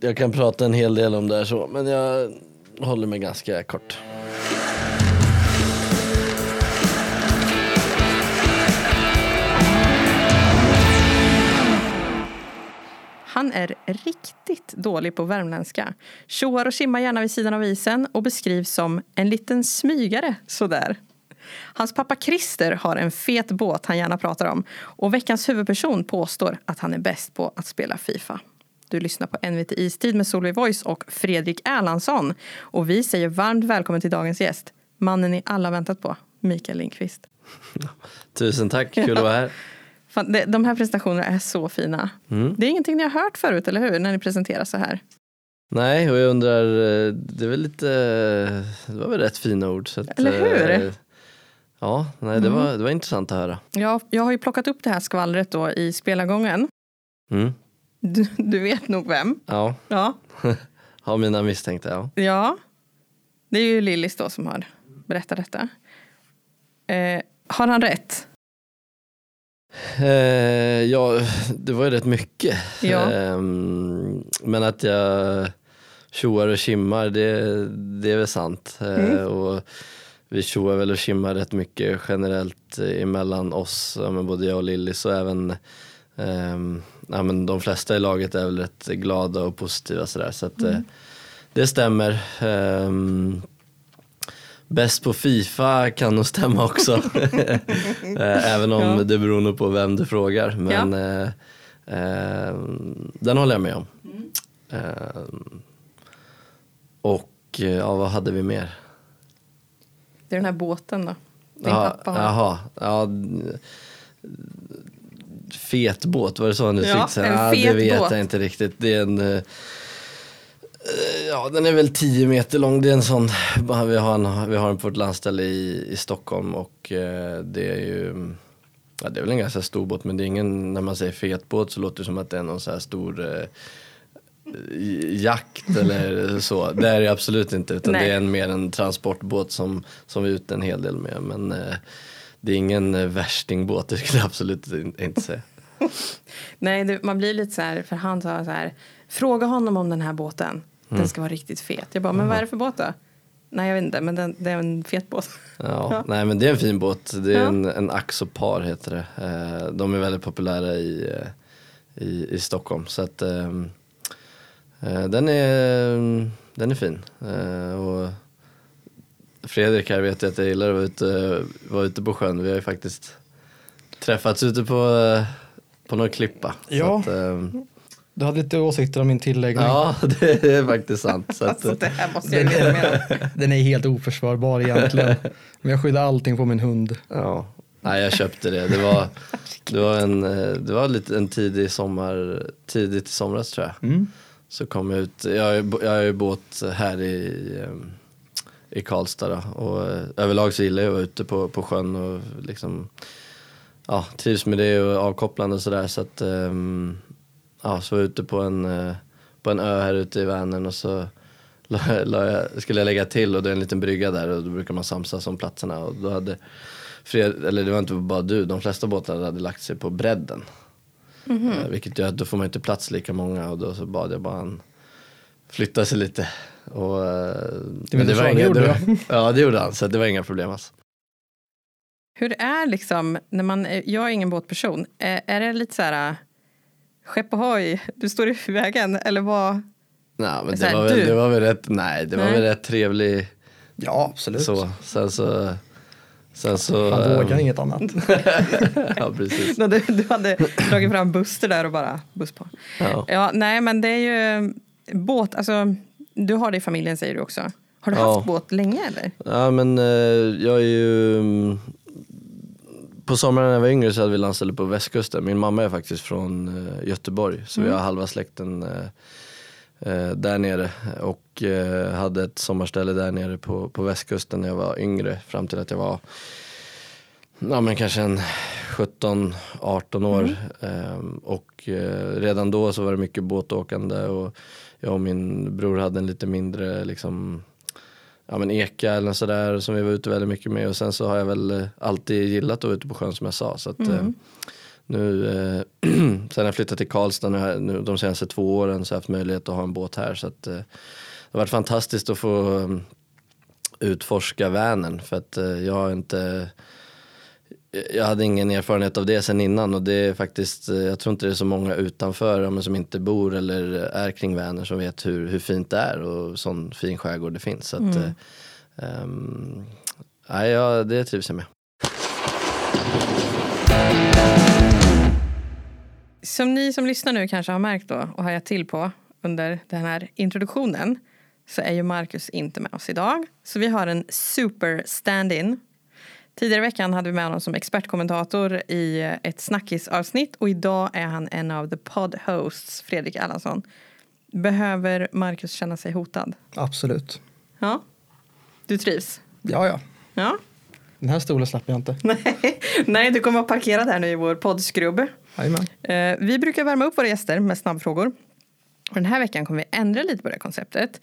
Jag kan prata en hel del om det här så, men jag håller mig ganska kort. Han är riktigt dålig på värmländska. Tjoar och simmar gärna vid sidan av isen och beskrivs som en liten smygare sådär. Hans pappa Christer har en fet båt han gärna pratar om och veckans huvudperson påstår att han är bäst på att spela Fifa. Du lyssnar på NVT Istid med Solveig Voice och Fredrik Erlandsson. Och vi säger varmt välkommen till dagens gäst, mannen ni alla väntat på, Mikael Lindqvist. Tusen tack, kul att vara här. Fan, det, de här presentationerna är så fina. Mm. Det är ingenting ni har hört förut, eller hur? När ni presenterar så här. Nej, och jag undrar, eh, det är väl lite, det var väl rätt fina ord. Så att, Eller hur? eh, Ja, nej, det, var, det var intressant att höra. Jag, jag har ju plockat upp det här skvallret då i spelargången. Mm. Du, du vet nog vem. Ja, Ja. har mina misstänkta, ja. ja. Det är ju Lillis då som har berättat detta. Eh, har han rätt? Eh, ja, det var ju rätt mycket. Ja. Ehm, men att jag tjoar och kimmar, det, det är väl sant. Eh, Mm. och vi tjoar väl och kimmar rätt mycket generellt eh, emellan oss, både jag och Lillis och även ehm, ja, men de flesta i laget är väl rätt glada och positiva sådär. Så att, eh, det stämmer. Ehm, Bäst på Fifa kan nog stämma också. Eh, Även om Ja. det beror nog på vem du frågar. Men eh, eh, den håller jag med om. Eh, och ja, vad hade vi mer? Det är den här båten då. Din Ja, pappa har. Jaha, ja, fet båt, var det så han uttryckte Ja, sig? Ja, det fet vet båt. jag inte riktigt. Det är en, eh, eh, ja den är väl 10 meter lång. Det är en sån, vi har en, vi har en på ett landställe i, i Stockholm och eh, det är ju Ja, det är väl en ganska stor båt men det är ingen, när man säger fet båt så låter det som att det är någon så här stor eh, jakt eller så. Det är det absolut inte utan Nej. det är en, mer en transportbåt som, som vi är ute en hel del med. Men eh, det är ingen eh, värstingbåt, det skulle jag absolut in- inte säga. Nej, det, man blir lite så här, för han sa så här, fråga honom om den här båten. Mm. Den ska vara riktigt fet. Jag bara, men vad är det för båt då? Nej, jag vet inte, men den, det är en fet båt. Ja, Ja. Nej men det är en fin båt, det är Ja. en, en Axopar heter det. Eh, de är väldigt populära i, eh, i, i Stockholm. Så att eh, eh, den, är, den är fin. Och Fredrik här vet jag att jag gillar att vara ute, vara ute på sjön. Vi har ju faktiskt träffats ute på, eh, på någon klippa. Ja. Så att, eh, Du hade lite åsikter om min tilläggning. ja, det är faktiskt sant. Så att, Alltså det här måste jag Den den är helt oförsvarbar egentligen. Men jag skyddar allting på min hund. Ja, nej jag köpte det. Det var, det var, en, eh, det var lite en tidig sommar, tidigt i somras tror jag. Mm. Så kom jag ut, jag har ju bo- jag har ju båt här i, ehm, i Karlstad då. och eh, överlag så gillar jag att vara ute på, på sjön och liksom ja, trivs med det och avkopplande och sådär så att ehm, ja, så var jag ute på en, eh, på en ö här ute i Vänern och så la, la jag, skulle jag lägga till och det är en liten brygga där och då brukar man samsas om platserna och då hade Fred, eller det var inte bara du, de flesta båtarna hade lagt sig på bredden. Eh, Vilket gör att då får man inte plats lika många och då så bad jag bara han flytta sig lite. Och, eh, men du sa, det inga, gjorde det var, Ja det gjorde han så det var inga problem alltså. Hur är liksom, när man, jag är ingen båtperson, är, är det lite så här, skepp ohoj, du står i vägen, eller vad? Nej men det här, var, väl, du- det var väl rätt, nej det var Nej. väl rätt trevlig Ja, absolut. så. Sen så, sen så. Han ehm, vågar inget annat. ja precis. Du, du hade dragit fram Buster där och bara buss på. Ja. Ja, nej men det är ju båt, alltså du har det i familjen säger du också. Har du Ja. haft båt länge eller? Ja men eh, jag är ju mm, På sommaren när jag var yngre så hade vi landställe på västkusten. Min mamma är faktiskt från eh, Göteborg så vi har halva släkten eh, där nere. Och hade ett sommarställe där nere på, på västkusten när jag var yngre fram till att jag var Ja men kanske en 17-18 år. Ehm, och eh, redan då så var det mycket båtåkande och jag och min bror hade en lite mindre liksom ja, men eka eller sådär som vi var ute väldigt mycket med och sen så har jag väl eh, alltid gillat att vara ute på sjön som jag sa. Så att, eh, nu eh, sen jag flyttade till Karlstad nu, nu, de senaste två åren så har jag haft möjlighet att ha en båt här. Så att, eh, det har varit fantastiskt att få um, utforska Vänern för att eh, jag har inte jag hade ingen erfarenhet av det sen innan och det är faktiskt, eh, jag tror inte det är så många utanför men som inte bor eller är kring Vänern som vet hur, hur fint det är och sån fin skärgård det finns. Så att, Mm. um, nej, ja, det trivs jag med. Som ni som lyssnar nu kanske har märkt då och hajat till på under den här introduktionen så är ju Marcus inte med oss idag. Så vi har en super stand-in. Tidigare i veckan hade vi med honom som expertkommentator i ett snackisavsnitt och idag är han en av the pod hosts, Fredrik Erlandsson. Behöver Marcus känna sig hotad? Absolut. Ja. Du trivs? Ja, ja. Ja. Den här stolen släpper jag inte. Nej, Nej du kommer att vara parkerad här nu i vår poddskrubb. Jajamän. Eh, vi brukar värma upp våra gäster med snabbfrågor. Och den här veckan kommer vi ändra lite på det konceptet.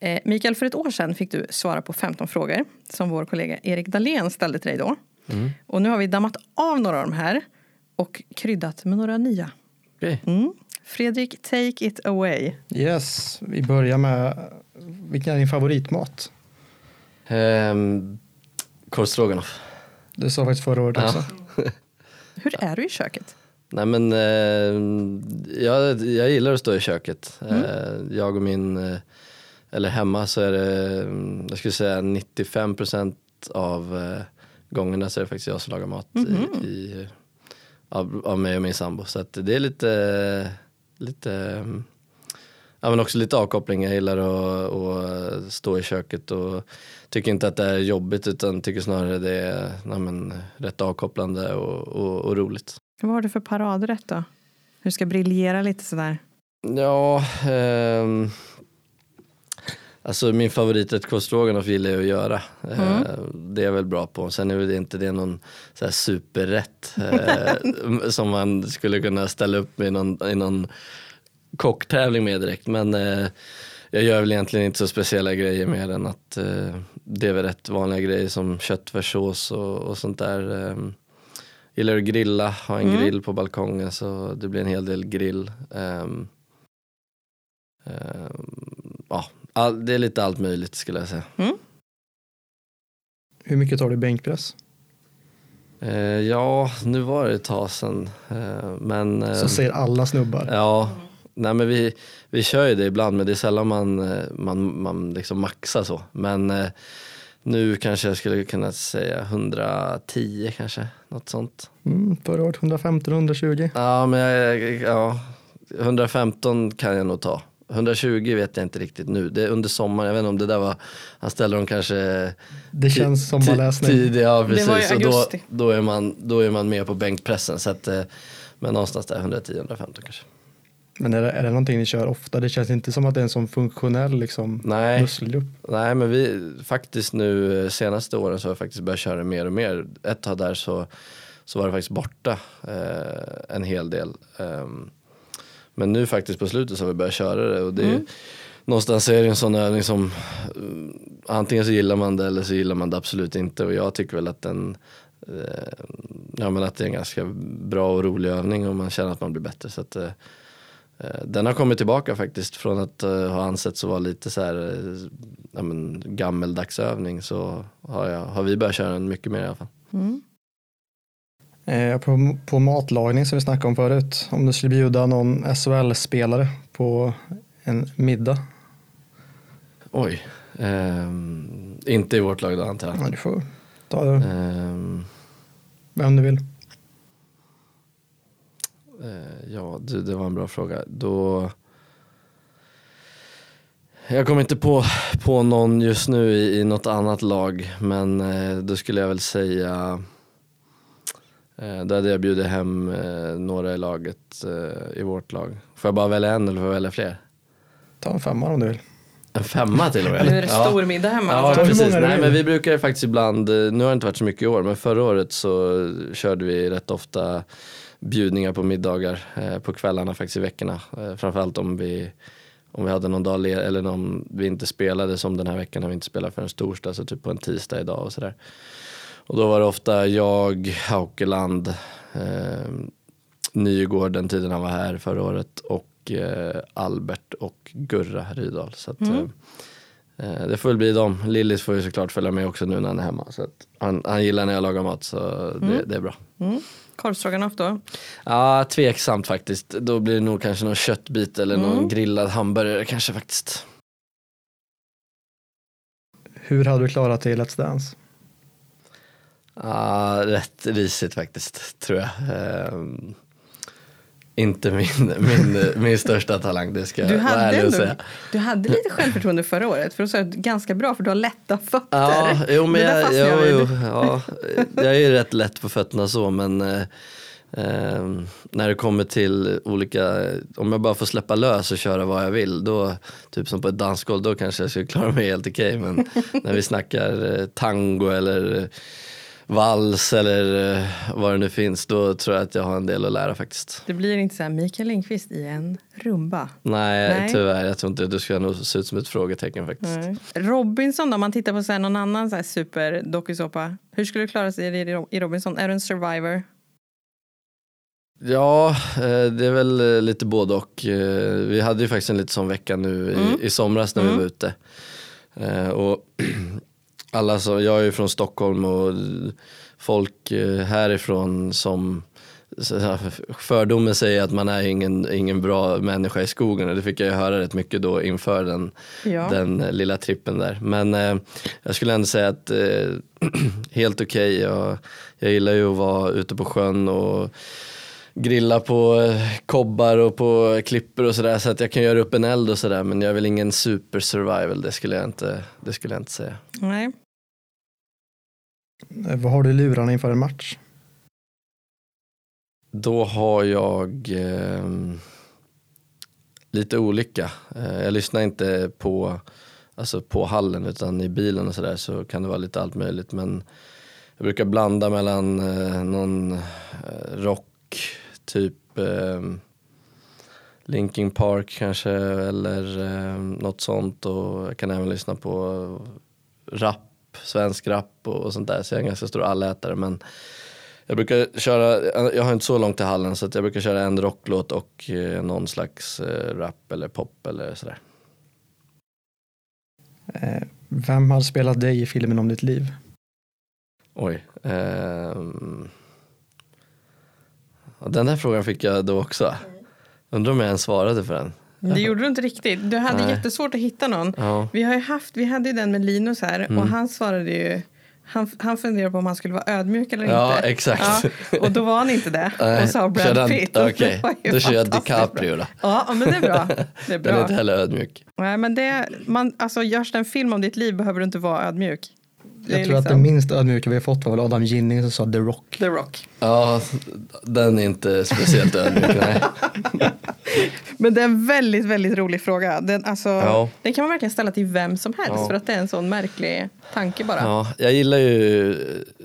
Eh, Mikael, för ett år sedan fick du svara på 15 frågor som vår kollega Erik Dahlén ställde till dig då. Och nu har vi dammat av några av de här och kryddat med några nya. Okej. Mm. Fredrik, take it away. Yes, vi börjar med vilken är din favoritmat? Um, Korvstroganoff. Du sa faktiskt förra året Ja. också. Hur är du i köket? Nej men eh, jag, jag gillar att stå i köket. Eh, jag och min, eh, eller hemma så är det, mm, jag skulle säga 95% av eh, gångerna så är det faktiskt jag som lagar mat i, i, av, av mig och min sambo. Så att det är lite, lite mm, Ja men också lite avkoppling, jag gillar att, att stå i köket och tycker inte att det är jobbigt utan tycker snarare det är ja, men, rätt avkopplande och, och, och roligt. Vad har du för paradrätt då? Du ska briljera lite sådär. Ja, ehm, alltså min favoriträtt korvstroganoff gillar jag att göra. Eh, det är jag väl bra på. Sen är väl inte det någon så superrätt eh, som man skulle kunna ställa upp i någon, i någon kocktävling med direkt. Men eh, jag gör väl egentligen inte så speciella grejer mer än att det är väl rätt vanliga grejer som köttfärssås och, och sånt där. Gillar att grilla, ha en grill på balkongen så det blir en hel del grill. Ehm, ehm, ja, all, det är lite allt möjligt skulle jag säga. Hur mycket tar du i bänkpress? Eh, ja, nu var det ett tag sedan. Eh, men, eh, Så säger alla snubbar. Ja, nej men vi, vi kör ju det ibland men det är sällan man, eh, man, man liksom maxar så. Men eh, nu kanske jag skulle kunna säga 110 kanske, något sånt. Mm, förra året 115-120. Ja, men jag, ja, 115 kan jag nog ta. 120 vet jag inte riktigt nu. Det är under sommaren, jag vet inte om det där var, han ställer dem kanske Det känns som sommarläsning. tid, ja Det var i precis. Och då, augusti. då, är man, då är man med på bänkpressen. Så att, eh, men någonstans där 110-115 kanske. Men är det, är det någonting ni kör ofta? Det känns inte som att det är en sån funktionell liksom, Nej. muskelgrupp. Nej men vi, faktiskt nu eh, senaste åren så har jag faktiskt börjat köra mer och mer. Ett tag där så, så var det faktiskt borta eh, en hel del. Ehm, men nu faktiskt på slutet så har vi börjat köra det och det Någonstans är det en sån övning som eh, antingen så gillar man det eller så gillar man det absolut inte och jag tycker väl att den eh, ja, men att det är en ganska bra och rolig övning och man känner att man blir bättre. Så att, eh, Eh, Den har kommit tillbaka faktiskt från att eh, ha ansetts vara lite så här, ja, men, gammeldagsövning så har, jag, har vi börjat köra den mycket mer i alla fall. Eh, på, på matlagning som vi snackade om förut. Om du skulle bjuda någon SHL-spelare på en middag. Oj. Ehm, inte i vårt lag då antar jag. Ja, du får ta Ehm, vem du vill. eh, ja, det, det var en bra fråga. Då... Jag kommer inte på, på någon just nu i, i något annat lag men eh, då skulle jag väl säga eh, då hade jag bjudit hem eh, några i laget eh, i vårt lag. Får jag bara välja en eller får jag välja fler? Ta en femma om du vill. En femma till och med? Nu är det Ja. stor middag hemma. Ja, alltså. precis. Nej, men vi brukar ju faktiskt ibland, eh, nu har det inte varit så mycket i år, men förra året så körde vi rätt ofta bjudningar på middagar eh, på kvällarna faktiskt i veckorna. Eh, framförallt om vi, om vi hade någon dag le- eller om vi inte spelade som den här veckan har vi inte spelat förrän torsdag, så typ på en tisdag idag och sådär. Och då var det ofta jag, Haukeland, eh, Nygård den tiden han var här förra året och eh, Albert och Gurra Rydahl. Så att, Mm. eh, eh, det får väl bli dem. Lillis får ju såklart följa med också nu när han är hemma. Så att han, han gillar när jag lagar mat så det, det är bra. Mm. Korvstroganoff då? Ja, tveksamt faktiskt. Då blir det nog kanske någon köttbit eller någon Mm. grillad hamburgare kanske faktiskt. Hur hade du klarat dig i Let's Dance? Ja, rätt risigt faktiskt, tror jag. Ehm, inte min, min, min största talang, det ska Du vara hade, ärlig och ändå, säga. du hade lite självförtroende förra året för då sa jag ganska bra för du har lätta fötter. Ja, jo, men jag, jag jo, ja, jag är ju rätt lätt på fötterna så, men ehm, när det kommer till olika, om jag bara får släppa lös och köra vad jag vill, då, typ som på ett dansgolv, då kanske jag skulle klara mig helt okej. Men när vi snackar eh, tango eller vals eller eh, vad det nu finns, då tror jag att jag har en del att lära faktiskt. Det blir inte så här Mikael Lindqvist i en rumba. Nej, Nej. tyvärr, jag tror inte det. Du ska nog se ut som ett frågetecken faktiskt. Nej. Robinson då, om man tittar på så här någon annan så här super dokusåpa. Hur skulle du klara sig i- i Robinson? Är du en survivor? Ja, eh, det är väl eh, lite både och. Vi hade ju faktiskt en lite sån vecka nu Mm. i, i somras när vi var ute. Och alla som, jag är ju från Stockholm och folk eh, härifrån som fördomen säger att man är ingen, ingen bra människa i skogen och det fick jag ju höra rätt mycket då inför den, Ja. den eh, lilla trippen där. Men eh, jag skulle ändå säga att eh, helt okej. Jag, jag gillar ju att vara ute på sjön och grilla på eh, kobbar och på klippor och sådär så att jag kan göra upp en eld och sådär men jag är väl ingen super survival det skulle jag inte, det skulle jag inte säga. Nej. Eh, Vad har du i lurarna inför en match? Då har jag ehm, lite olika. Eh, jag lyssnar inte på, alltså på hallen utan i bilen och sådär så kan det vara lite allt möjligt. Men jag brukar blanda mellan eh, någon eh, rock, typ eh, Linkin Park kanske eller eh, något sånt och jag kan även lyssna på rap, svensk rap och, och sånt där så jag är en ganska stor allätare men jag brukar köra, jag har inte så långt till hallen så jag brukar köra en rocklåt och eh, någon slags eh, rap eller pop eller sådär. Eh, Vem har spelat dig i filmen om ditt liv? Oj. ehm. Ja, den där frågan fick jag då också. Undrar om jag ens svarade för den. Det gjorde du inte riktigt. Du hade Nej. jättesvårt att hitta någon. Ja. Vi har haft, vi hade ju den med Linus här Mm. och han svarade ju han, han funderade på om han skulle vara ödmjuk eller Ja, inte. exakt. Ja, och då var han inte det. Nej, och sa Brad Pitt. Och Okej, ju då kör jag DiCaprio bra. då. Ja, men det är bra. Det är Den är bra. inte heller ödmjuk. Nej, men det, man, alltså, görs det en film om ditt liv behöver du inte vara ödmjuk. Jag tror att det liksom minst ödmjuka vi har fått var väl Adam Ginning som sa The Rock. The Rock. Ja, den är inte speciellt ödmjuk. Nej. Men det är en väldigt, väldigt rolig fråga. Den, alltså, Ja. den kan man verkligen ställa till vem som helst Ja. för att det är en sån märklig tanke bara. Ja, jag gillar ju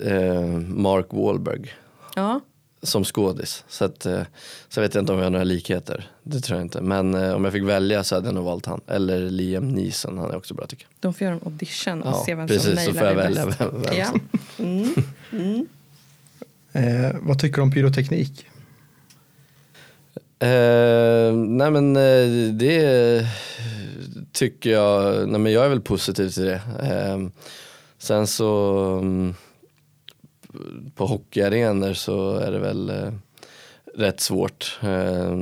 eh, Mark Wahlberg. Ja. Som skådis. Så, att, eh, så vet jag inte om vi har några likheter. Det tror jag inte. Men eh, om jag fick välja så hade jag nog valt han. Eller Liam Neeson, han är också bra tycker De får göra en audition och Ja, se vem som precis, så nailar får jag välja bäst. vem- vem ja. som- mm. Eh, vad tycker du om pyroteknik? jag. Eh, nej men eh, det tycker jag, nej men jag är väl positiv till det. Eh, sen så mm, på hockeyarenor så är det väl eh, rätt svårt. Eh,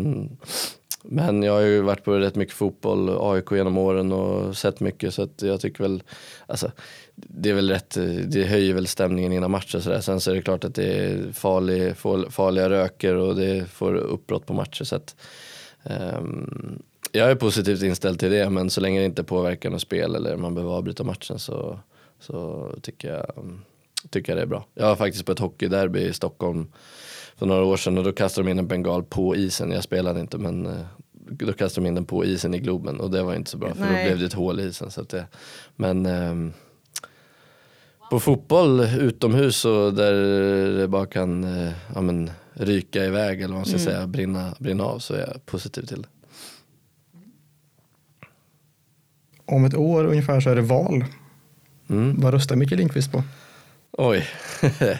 Men jag har ju varit på rätt mycket fotboll, AIK genom åren och sett mycket så att jag tycker väl, alltså det är väl rätt, eh, det höjer väl stämningen innan matcher sådär. Sen så är det klart att det är farlig, farliga röker och det får uppbrott på matcher så att eh, jag är positivt inställd till det men så länge det inte påverkar något spel eller man behöver avbryta matchen så, så tycker, jag, mm tycker jag det är bra. Jag var faktiskt på ett hockeyderby i Stockholm för några år sedan och då kastade de in en bengal på isen. Jag spelade inte men eh, då kastade de in den på isen i Globen och det var inte så bra för Nej. då blev det ett hål i isen. Så att det, men ehm, på fotboll utomhus och där det bara kan eh, ja, men, ryka iväg eller vad man ska Mm. säga, brinna, brinna av så är jag positiv till det. Om ett år ungefär så är det val. Mm. Vad röstar Mikael Lindqvist på? Oj.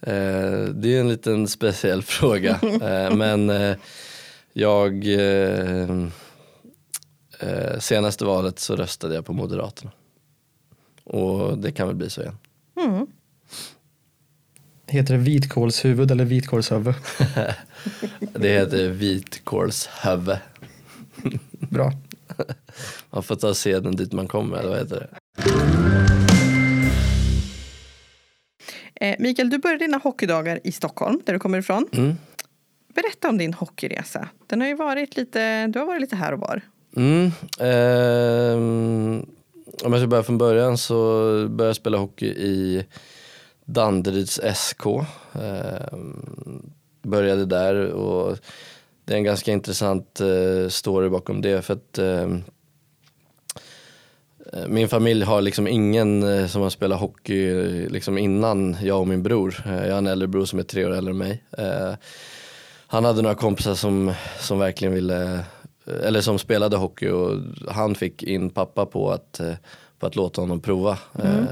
Eh, det är en liten speciell fråga. Eh, men eh, jag, senaste valet så röstade jag på Moderaterna. Och det kan väl bli så igen. Mm. Heter det vitkålshuvud eller vitkålshuvud? Det heter vitkålshövve. Bra. Man får ta seden dit man kommer, eller vad heter det? Eh, Mikael, du började dina hockeydagar i Stockholm, där du kommer ifrån. Mm. Berätta om din hockeyresa. Den har ju varit lite, du har varit lite här och var. Mm, ehm, om jag ska börja från början så började jag spela hockey i Danderyds SK. Ehm, började där och det är en ganska intressant eh, story bakom det för att ehm, eh, min familj har liksom ingen eh, som har spelat hockey eh, liksom innan jag och min bror. Eh, Jag har en äldre bror som är tre år äldre än mig. Eh, Han hade några kompisar som, som verkligen ville eller som spelade hockey och han fick in pappa på att, eh, på att låta honom prova. Eh,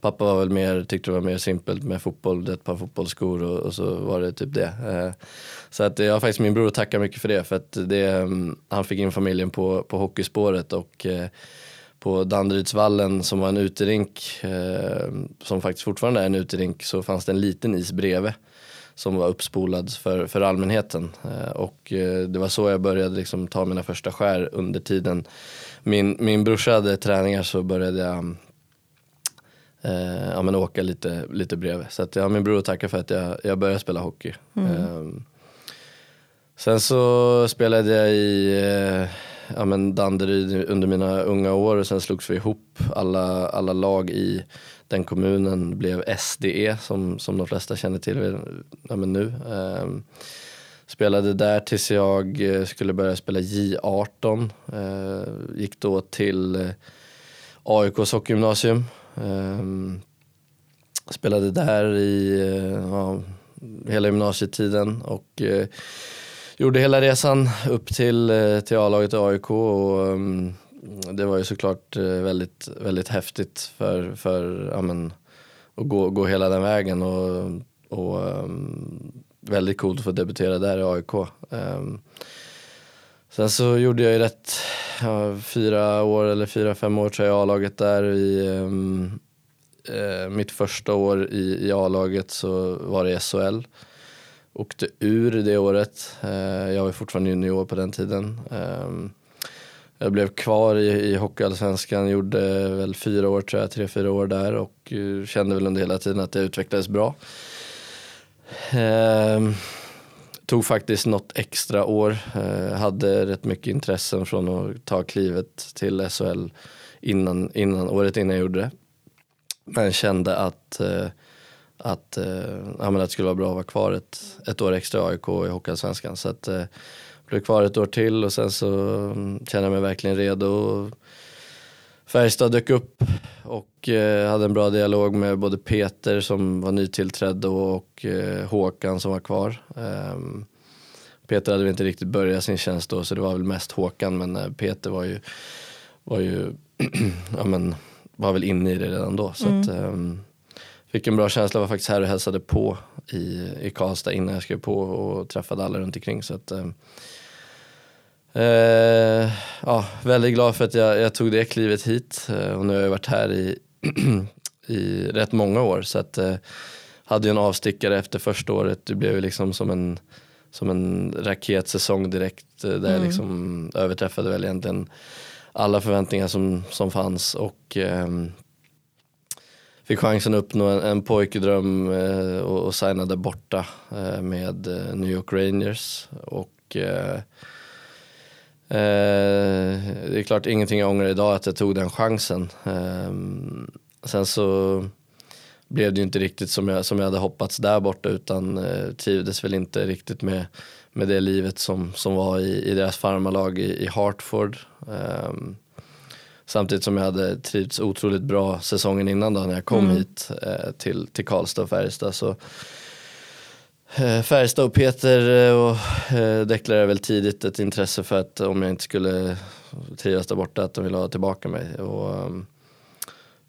Pappa var väl mer, tyckte det var mer simpelt med fotboll, ett par fotbollsskor och, och så var det typ det. Eh, Så att jag har faktiskt min bror att tacka mycket för det för att det, mm, han fick in familjen på, på hockeyspåret och eh, på Danderydsvallen som var en uterink, eh, som faktiskt fortfarande är en uterink, så fanns det en liten is bredvid som var uppspolad för, för allmänheten. Eh, och eh, det var så jag började liksom ta mina första skär under tiden. Min, min brorsa hade träningar så började jag eh, ja, men åka lite, lite bredvid. Så att jag har min bror att tacka för att jag, jag började spela hockey. Eh, sen så spelade jag i eh, ja, men Danderyd under mina unga år och sen slogs vi ihop. Alla, alla lag i den kommunen blev SDE som, som de flesta känner till ja, men nu. Ehm, spelade där tills jag eh, skulle börja spela J18. Ehm, gick då till eh, AIK AIKs hockeygymnasium. Ehm, spelade där i eh, ja, hela gymnasietiden och eh, gjorde hela resan upp till, eh, till A-laget i AIK och ehm, det var ju såklart eh, väldigt, väldigt häftigt för, för ja, men, att gå, gå hela den vägen och, och um, väldigt coolt att få debutera där i AIK. Um, ehm, sen så gjorde jag ju rätt, ja, fyra år eller fyra, fem år tror jag i A-laget där. I, um, eh, mitt första år i, i A-laget så var det SHL. Åkte ur det året. Eh, jag var fortfarande junior på den tiden. Ehm, jag blev kvar i, i Hockeyallsvenskan, gjorde väl fyra år tror jag, tre, fyra år där och eh, kände väl under hela tiden att jag utvecklades bra. Ehm, tog faktiskt något extra år, ehm, hade rätt mycket intressen från att ta klivet till SHL innan, innan, året innan jag gjorde det. Men kände att, eh, att, eh, ja, men att det skulle vara bra att vara kvar ett, ett år extra i AIK i Hockeyallsvenskan. Så att, eh, blev kvar ett år till och sen så mm, kände jag mig verkligen redo. Färjestad dök upp och eh, hade en bra dialog med både Peter som var nytillträdd då, och eh, Håkan som var kvar. Ehm, Peter hade väl inte riktigt börjat sin tjänst då så det var väl mest Håkan men eh, Peter var ju, var ju ja, men, var väl inne i det redan då. Så att, ehm, fick en bra känsla, var faktiskt här och hälsade på i, i Karlstad innan jag skrev på och träffade alla runt omkring. Så att, ehm, Eh, ja, väldigt glad för att jag, jag tog det klivet hit eh, och nu har jag varit här i, i rätt många år så att eh, hade ju en avstickare efter första året. Det blev ju liksom som en, som en raketsäsong direkt eh, där jag liksom överträffade väl egentligen alla förväntningar som, som fanns och ehm, fick chansen att uppnå en, en pojkedröm eh, och, och signade borta eh, med eh, New York Rangers och eh, Eh, det är klart ingenting jag ångrar idag att jag tog den chansen. Eh, sen så blev det ju inte riktigt som jag, som jag hade hoppats där borta utan eh, trivdes väl inte riktigt med, med det livet som, som var i, i deras farmarlag i, i Hartford. Eh, samtidigt som jag hade trivts otroligt bra säsongen innan då när jag kom hit eh, till, till Karlstad och Färjestad. Så, Eh, Färjestad och Peter eh, och eh, deklarerade väl tidigt ett intresse för att om jag inte skulle trivas där borta att de ville ha tillbaka mig. Och,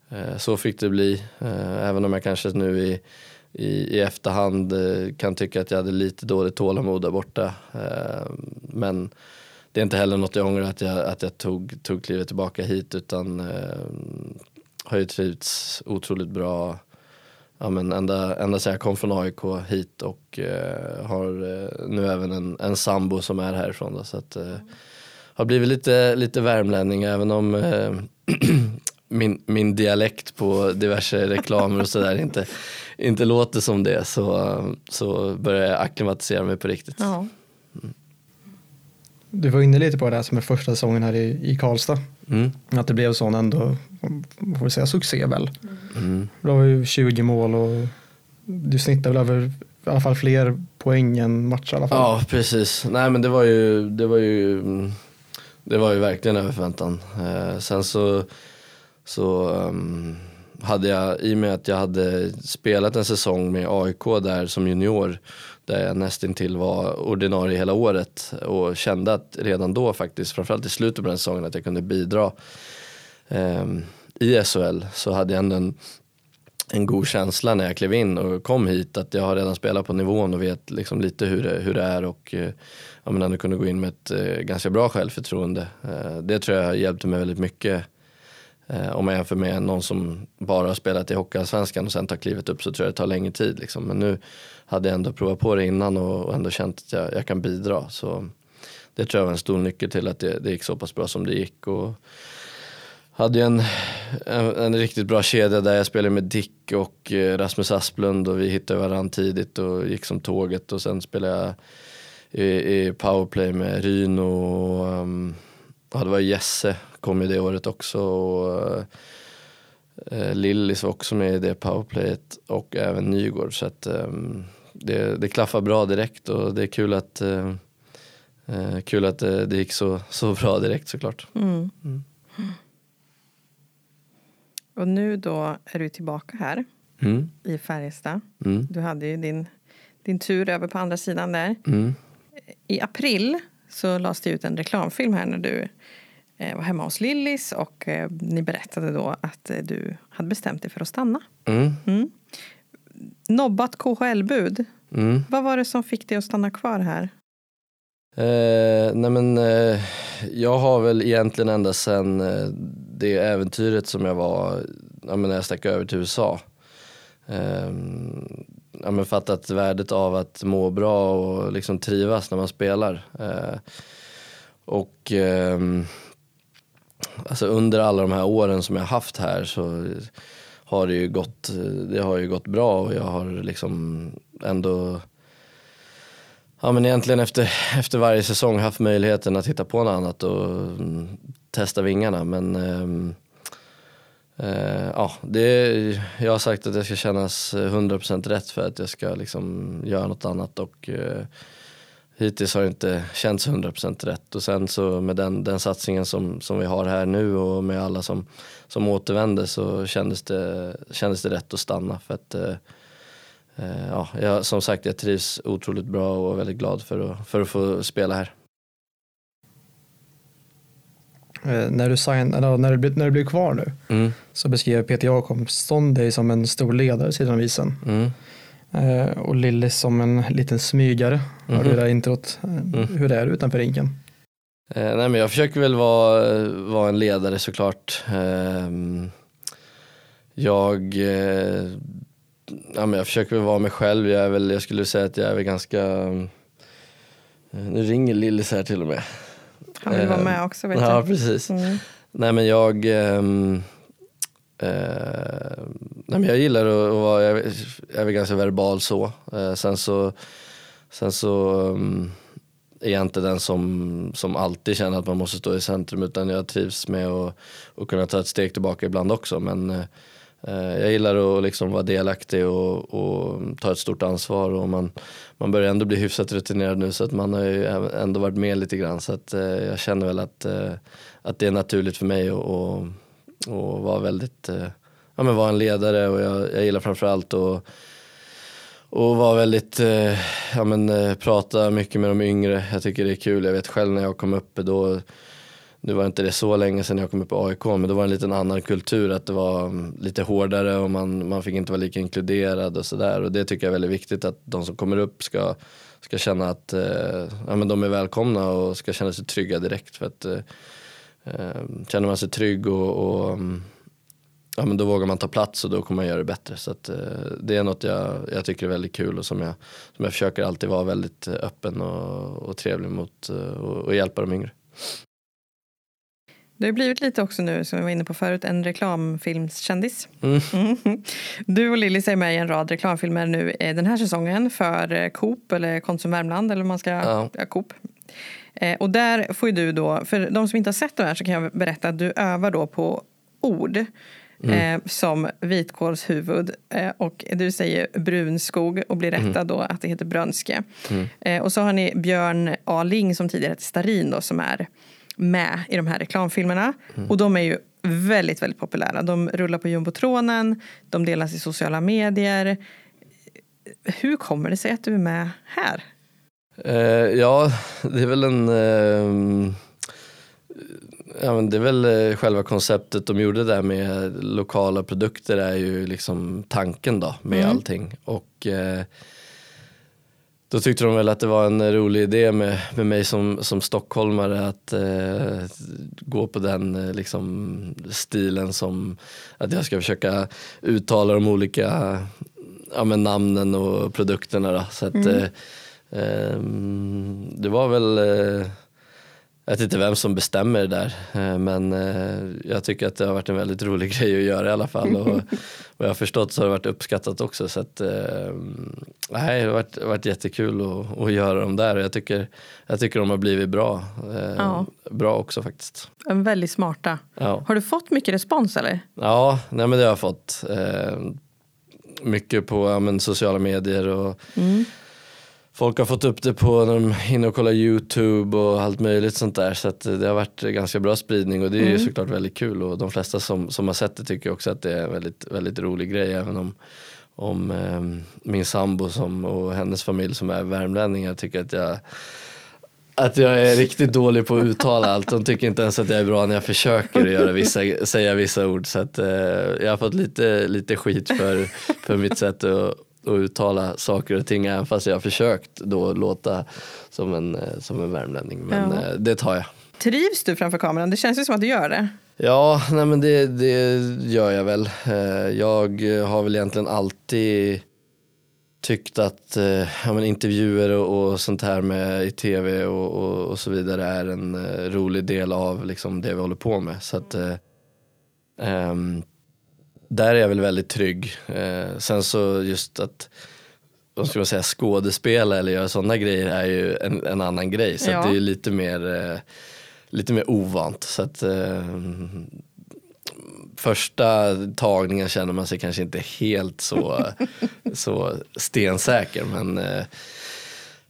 eh, så fick det bli. Eh, Även om jag kanske nu i, i, i efterhand eh, kan tycka att jag hade lite dåligt tålamod där borta. Eh, men det är inte heller något jag ångrar att jag, att jag tog, tog klivet tillbaka hit utan eh, har ju trivts otroligt bra ja, men ända, ända sedan jag kom från AIK hit och eh, har eh, nu även en, en sambo som är härifrån. Då, så att, eh, har blivit lite, lite värmlänning även om eh, min, min dialekt på diverse reklamer och sådär inte, inte låter som det så, så börjar jag acklimatisera mig på riktigt. Ja. Du var inne lite på det här som är första säsongen här i, i Karlstad. Mm. Att det blev sån ändå, får vi säga, succé väl. Mm. Du har ju 20 mål och du snittar väl över i alla fall fler poäng än matcher i alla fall. Ja precis, nej men det var ju, det var ju, det var ju verkligen över förväntan. Eh, sen så, så um, hade jag, i och med att jag hade spelat en säsong med AIK där som junior, där jag eh, nästintill var ordinarie hela året och kände att redan då faktiskt, framförallt i slutet på den säsongen, att jag kunde bidra eh, i SHL så hade jag ändå en, en god känsla när jag klev in och kom hit att jag har redan spelat på nivån och vet liksom lite hur det, hur det är och eh, ja, men ändå kunde gå in med ett eh, ganska bra självförtroende. Eh, det tror jag hjälpte mig väldigt mycket. Eh, om man jämför med någon som bara har spelat i Hockeyallsvenskan och sen tar klivet upp så tror jag det tar längre tid. Liksom. Men nu hade jag ändå provat på det innan och, ändå känt att jag, jag kan bidra. Så det tror jag var en stor nyckel till att det, det gick så pass bra som det gick. Och, hade ju en, en, en, riktigt bra kedja där jag spelade med Dick och eh, Rasmus Asplund och vi hittade varandra tidigt och gick som tåget och sen spelade jag i, i powerplay med Ryn och um, ja, det var Jesse kom ju det året också och uh, Lillis var också med i det powerplayet och även Nygård så att um, det, det klaffar bra direkt och det är kul att uh, uh, kul att det, det gick så, så bra direkt såklart. Mm. Mm. Och nu då är du tillbaka här Mm. i Färjestad. Mm. Du hade ju din, din tur över på andra sidan där. Mm. I april så lades det ut en reklamfilm här när du eh, var hemma hos Lillis och eh, ni berättade då att eh, du hade bestämt dig för att stanna. Mm. Mm. Nobbat KHL-bud. Mm. Vad var det som fick dig att stanna kvar här? Eh, nej men eh, jag har väl egentligen ända sedan eh, det äventyret som jag var ja, när jag stack över till USA. Eh, ja, men fattat värdet av att må bra och liksom trivas när man spelar. Eh, och ehm, alltså under alla de här åren som jag haft här så har det ju gått, det har ju gått bra och jag har liksom ändå Ja men egentligen efter, efter varje säsong haft möjligheten att hitta på något annat och mm, testa vingarna. Men eh, eh, ja, det, jag har sagt att det ska kännas 100% rätt för att jag ska liksom göra något annat och eh, hittills har det inte känts 100% rätt och sen så med den, den satsningen som, som vi har här nu och med alla som, som återvänder så kändes det, kändes det rätt att stanna för att eh, Eh, ja, jag, som sagt, jag trivs otroligt bra och är väldigt glad för att, för att få spela här. Eh, när, du sign, eller, när, du, när du blev kvar nu Mm, så beskrev Peter Jakobsson dig som en stor ledare sidan av isen. mm, och Lillis som en liten smygare. Har du Mhm. det där introt? Eh, Mm. Hur är du utanför rinken? Eh, nej, men jag försöker väl vara, vara en ledare såklart. Eh, jag, eh, ja, men jag försöker väl vara mig själv. Jag, är väl, jag skulle säga att jag är väl ganska... Eh, nu ringer Lillis här till och med. Han vill vara Eh, med också vet Ja, du. precis. Mm. Nej men jag, ehm, eh, nej, men jag gillar att, att vara, jag, är- jag är väl ganska verbal så. Eh, sen så, sen så um, är jag inte den som, som alltid känner att man måste stå i centrum utan jag trivs med att, att kunna ta ett steg tillbaka ibland också. Men eh, eh jag gillar att liksom vara delaktig och, och ta ett stort ansvar och man, man börjar ändå bli hyfsat rutinerad nu så att man har ju ändå varit med lite grann så att eh, jag känner väl att, eh, att det är naturligt för mig att och, och vara väldigt, eh, ja men vara en ledare och jag, jag gillar framförallt att och vara väldigt, eh, ja men eh, prata mycket med de yngre. Jag tycker det är kul. Jag vet själv när jag kom upp då, nu var inte det så länge sedan jag kom upp på AIK men då var det en liten annan kultur att det var mm, lite hårdare och man, man fick inte vara lika inkluderad och sådär och det tycker jag är väldigt viktigt att de som kommer upp ska, ska känna att eh, ja, men de är välkomna och ska känna sig trygga direkt för att eh, eh känner man sig trygg och, och mm, ja, men då vågar man ta plats och då kommer man göra det bättre. Så att, eh, det är något jag, jag tycker är väldigt kul och som jag, som jag försöker alltid vara väldigt öppen och, och trevlig mot och, och hjälpa de yngre. Det har blivit lite också nu, som vi var inne på förut, en reklamfilmskändis. Mm. Mm. Du och Lilly är med i en rad reklamfilmer nu eh, den här säsongen för eh, Coop eller Konsum Värmland eller man ska, ja. ja Coop. Eh, och där får du då, för de som inte har sett de här så kan jag berätta att du övar då på ord. Mm. Eh, som vitkålshuvud eh, och du säger brunskog och blir rättad mm. då att det heter brönske. Mm. Eh, och så har ni Björn A. Ling som tidigare hette Starin då som är med i de här reklamfilmerna. Mm. Och de är ju väldigt, väldigt populära. De rullar på jumbotronen, de delas i sociala medier. Hur kommer det sig att du är med här? Uh, ja, det är väl en... Ja, men det är väl uh, själva konceptet de gjorde där med lokala produkter är ju liksom tanken då med mm. allting. Och då tyckte de väl att det var en rolig idé med, med mig som, som stockholmare att eh, gå på den eh, liksom, stilen som att jag ska försöka uttala de olika ja, men namnen och produkterna. Då. Så att, mm. eh, ehm, det var väl eh, jag vet inte vem som bestämmer det där eh, men eh, jag tycker att det har varit en väldigt rolig grej att göra i alla fall och vad jag har förstått så har det varit uppskattat också så att eh, nej, det har varit, varit jättekul att, att göra dem där och jag tycker, jag tycker de har blivit bra. Ja. Bra också faktiskt. Väldigt smarta. Ja. Har du fått mycket respons eller? Ja, nej men det har jag fått. Mycket på ja, men, sociala medier och mm folk har fått upp det på när de hinner och kollar YouTube och allt möjligt sånt där. Så det har varit ganska bra spridning och det är mm. ju såklart väldigt kul och de flesta som, som har sett det tycker också att det är en väldigt, väldigt rolig grej även om, om eh, min sambo som, och hennes familj som är värmlänningar tycker att jag att jag är riktigt dålig på att uttala allt. De tycker inte ens att jag är bra när jag försöker göra vissa, säga vissa ord. Så att, eh, jag har fått lite, lite skit för, för mitt sätt att och uttala saker och ting även fast jag har försökt då låta som en, eh, som en värmlänning. Men ja. Eh, det tar jag. Trivs du framför kameran? Det känns ju som att du gör det. Ja, nej men det, det gör jag väl. Eh, jag har väl egentligen alltid tyckt att ja, men intervjuer och, och sånt här med i tv och, och, och, så vidare är en rolig del av liksom, det vi håller på med. Så att, um, där är jag väl väldigt trygg. Eh, sen så just att vad ska man säga, skådespela eller göra sådana grejer är ju en, en annan grej. Så ja. det är ju lite mer, eh, lite mer ovant. Så att, eh, första tagningen känner man sig kanske inte helt så, så stensäker. Men eh,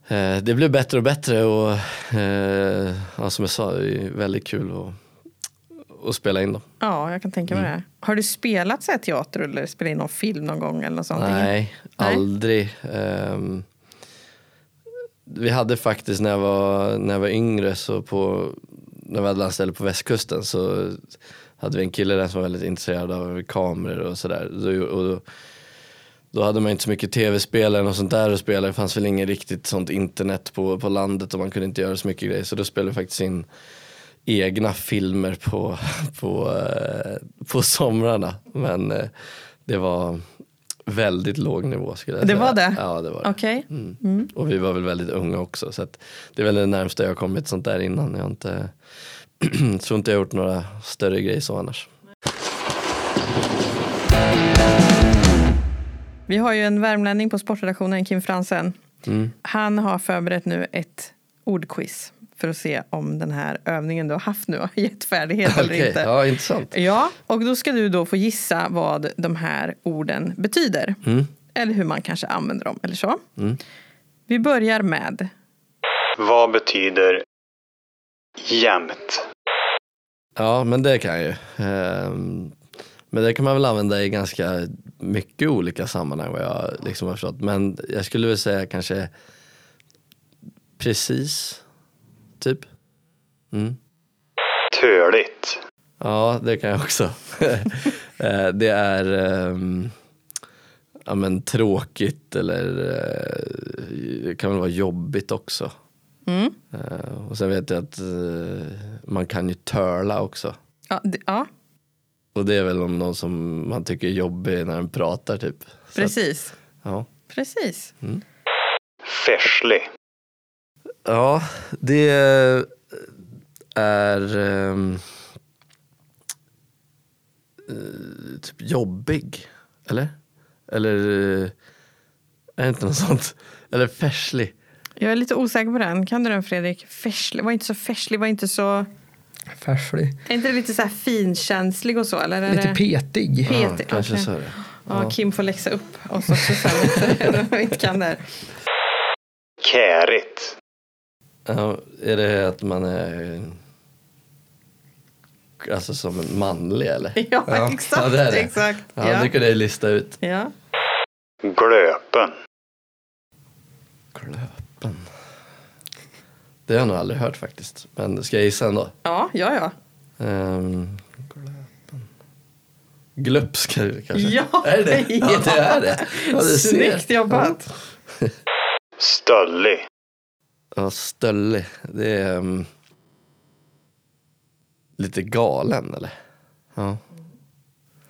eh, det blir bättre och bättre och eh, ja, som jag sa, det är väldigt kul. Och, och spela in dem. Ja, jag kan tänka mig mm. det. Har du spelat så här teater eller spelat in någon film någon gång? Eller något sånt? Nej, Nej, aldrig. Um, vi hade faktiskt när jag var, när jag var yngre, så på, när vi hade landställe på västkusten så hade vi en kille där som var väldigt intresserad av kameror och sådär. Då, då hade man inte så mycket tv-spel eller något sånt där att spela. Det fanns väl inget riktigt sånt internet på, på landet och man kunde inte göra så mycket grejer. Så då spelade vi faktiskt in egna filmer på, på, eh, på somrarna. Men eh, det var väldigt låg nivå skulle jag säga. Det var det? Ja det var det. Okay. Mm. Mm. Och vi var väl väldigt unga också så det är väl det närmsta jag har kommit sånt där innan. Jag har inte, tror inte jag gjort några större grejer så annars. Vi har ju en värmlänning på sportredaktionen, Kim Fransen. Mm. Han har förberett nu ett ordquiz för att se om den här övningen du har haft nu har gett färdighet okay, eller inte. Ja, intressant. Ja, och då ska du då få gissa vad de här orden betyder. Mm. Eller hur man kanske använder dem eller så. Mm. Vi börjar med. Vad betyder jämt? Ja, men det kan jag ju. Ehm, men det kan man väl använda i ganska mycket olika sammanhang vad jag liksom har förstått. Men jag skulle väl säga kanske precis typ. Mm. Töligt. Ja, det kan jag också. Eh, det är ehm, ja, men tråkigt eller eh, det kan väl vara jobbigt också. Mm. Eh, och sen vet jag att eh, man kan ju törla också. Ja, det, ja, Och det är väl om någon som man tycker är jobbig när den pratar typ. Så att, precis. ja. Precis. Färslig. Ja, det är eh, typ jobbig. Eller? Eller eh, är det inte något sånt? Eller färslig. Jag är lite osäker på den. Kan du den Fredrik? Färslig. Var inte så färslig. Var inte så... Färslig. Är inte det lite så här finkänslig och så? Eller är Lite det... petig. Pet- Ja, kanske okej. så är det. Ja, Kim får läxa upp oss också sen. vi inte kan det. Kärigt. Ja, är det att man är alltså som en manlig eller? Ja, Ja. exakt. Ja, det är det. exakt. Ja, Ja. det kunde jag lista ut. Ja. Glöpen. Glöpen. Det har jag nog aldrig hört faktiskt. Men ska jag gissa ändå? ja, ja, ja. Um, glöpen. Glupsk kanske? Ja, Är det Ja, det är det. Ja, ser. Snyggt jobbat. Stöllig. Ja, stöllig. Det är um, lite galen eller? Ja.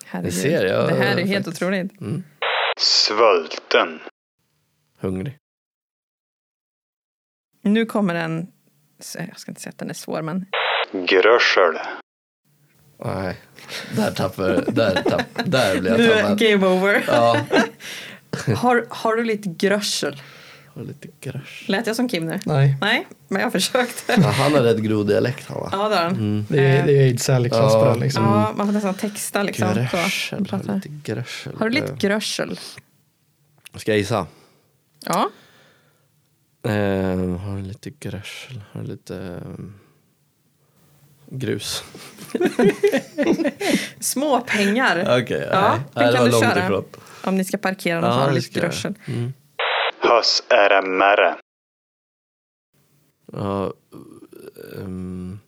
Herregud. Ni ser, jag- det här är helt faktiskt. otroligt. Svulten. Hungrig. Nu kommer en... Jag ska inte säga att den är svår, men... Grössel. Nej, där tappar där, tapp, där blir Nu jag tappad. game over. Ja, Har, har du lite grössel? Och lite grösch. Lät jag som Kim nu? Nej, Nej, men jag försökte. Ja, han har rätt grov dialekt han va? Ja, det har han. det är, det är aids-klass på Ja. den liksom. Ja, man får nästan texta liksom. Gröschel, har lite gröschel. Har du lite grössel? Ska jag gissa? Ja. Eh, har du lite gröschel? Har du lite ehm, grus? Små pengar. Okej, Ja, nej. nej, det kan var du långt köra. ifrån. Om ni ska parkera något Ja, har lite ska jag. Grössel. Mm. Hös RMR. Ja, ehm,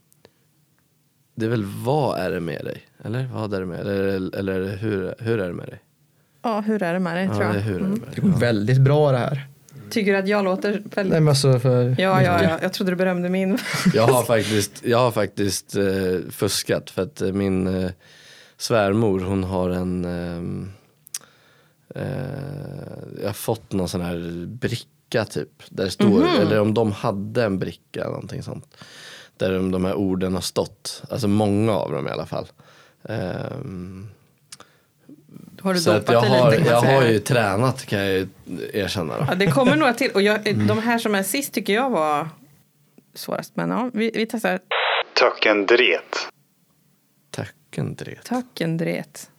det är väl vad är det med dig? Eller vad är det med dig? Eller, eller hur, hur är det med dig? Ja, hur är det med dig Ja, tror det är jag? hur är det Mm. med Det dig? går väldigt bra det här. Tycker du att jag låter Nej, väldigt... men alltså för Ja, ja, ja. Jag trodde du berömde min. Jag har faktiskt, jag har faktiskt eh, fuskat för att eh, min eh, svärmor hon har en eh, Jag har fått någon sån här bricka typ. Där det står, Mhm. eller om de hade en bricka eller någonting sånt. Där de, de här orden har stått. Alltså många av dem i alla fall. Ehm, Har du så att dopat jag har, lite? jag har ju tränat kan jag ju erkänna då. Ja, det kommer några till. Och jag, Mm. de här som är sist tycker jag var svårast. Men ja, vi, vi testar. Töckendret. Tacken dret. Töckendret.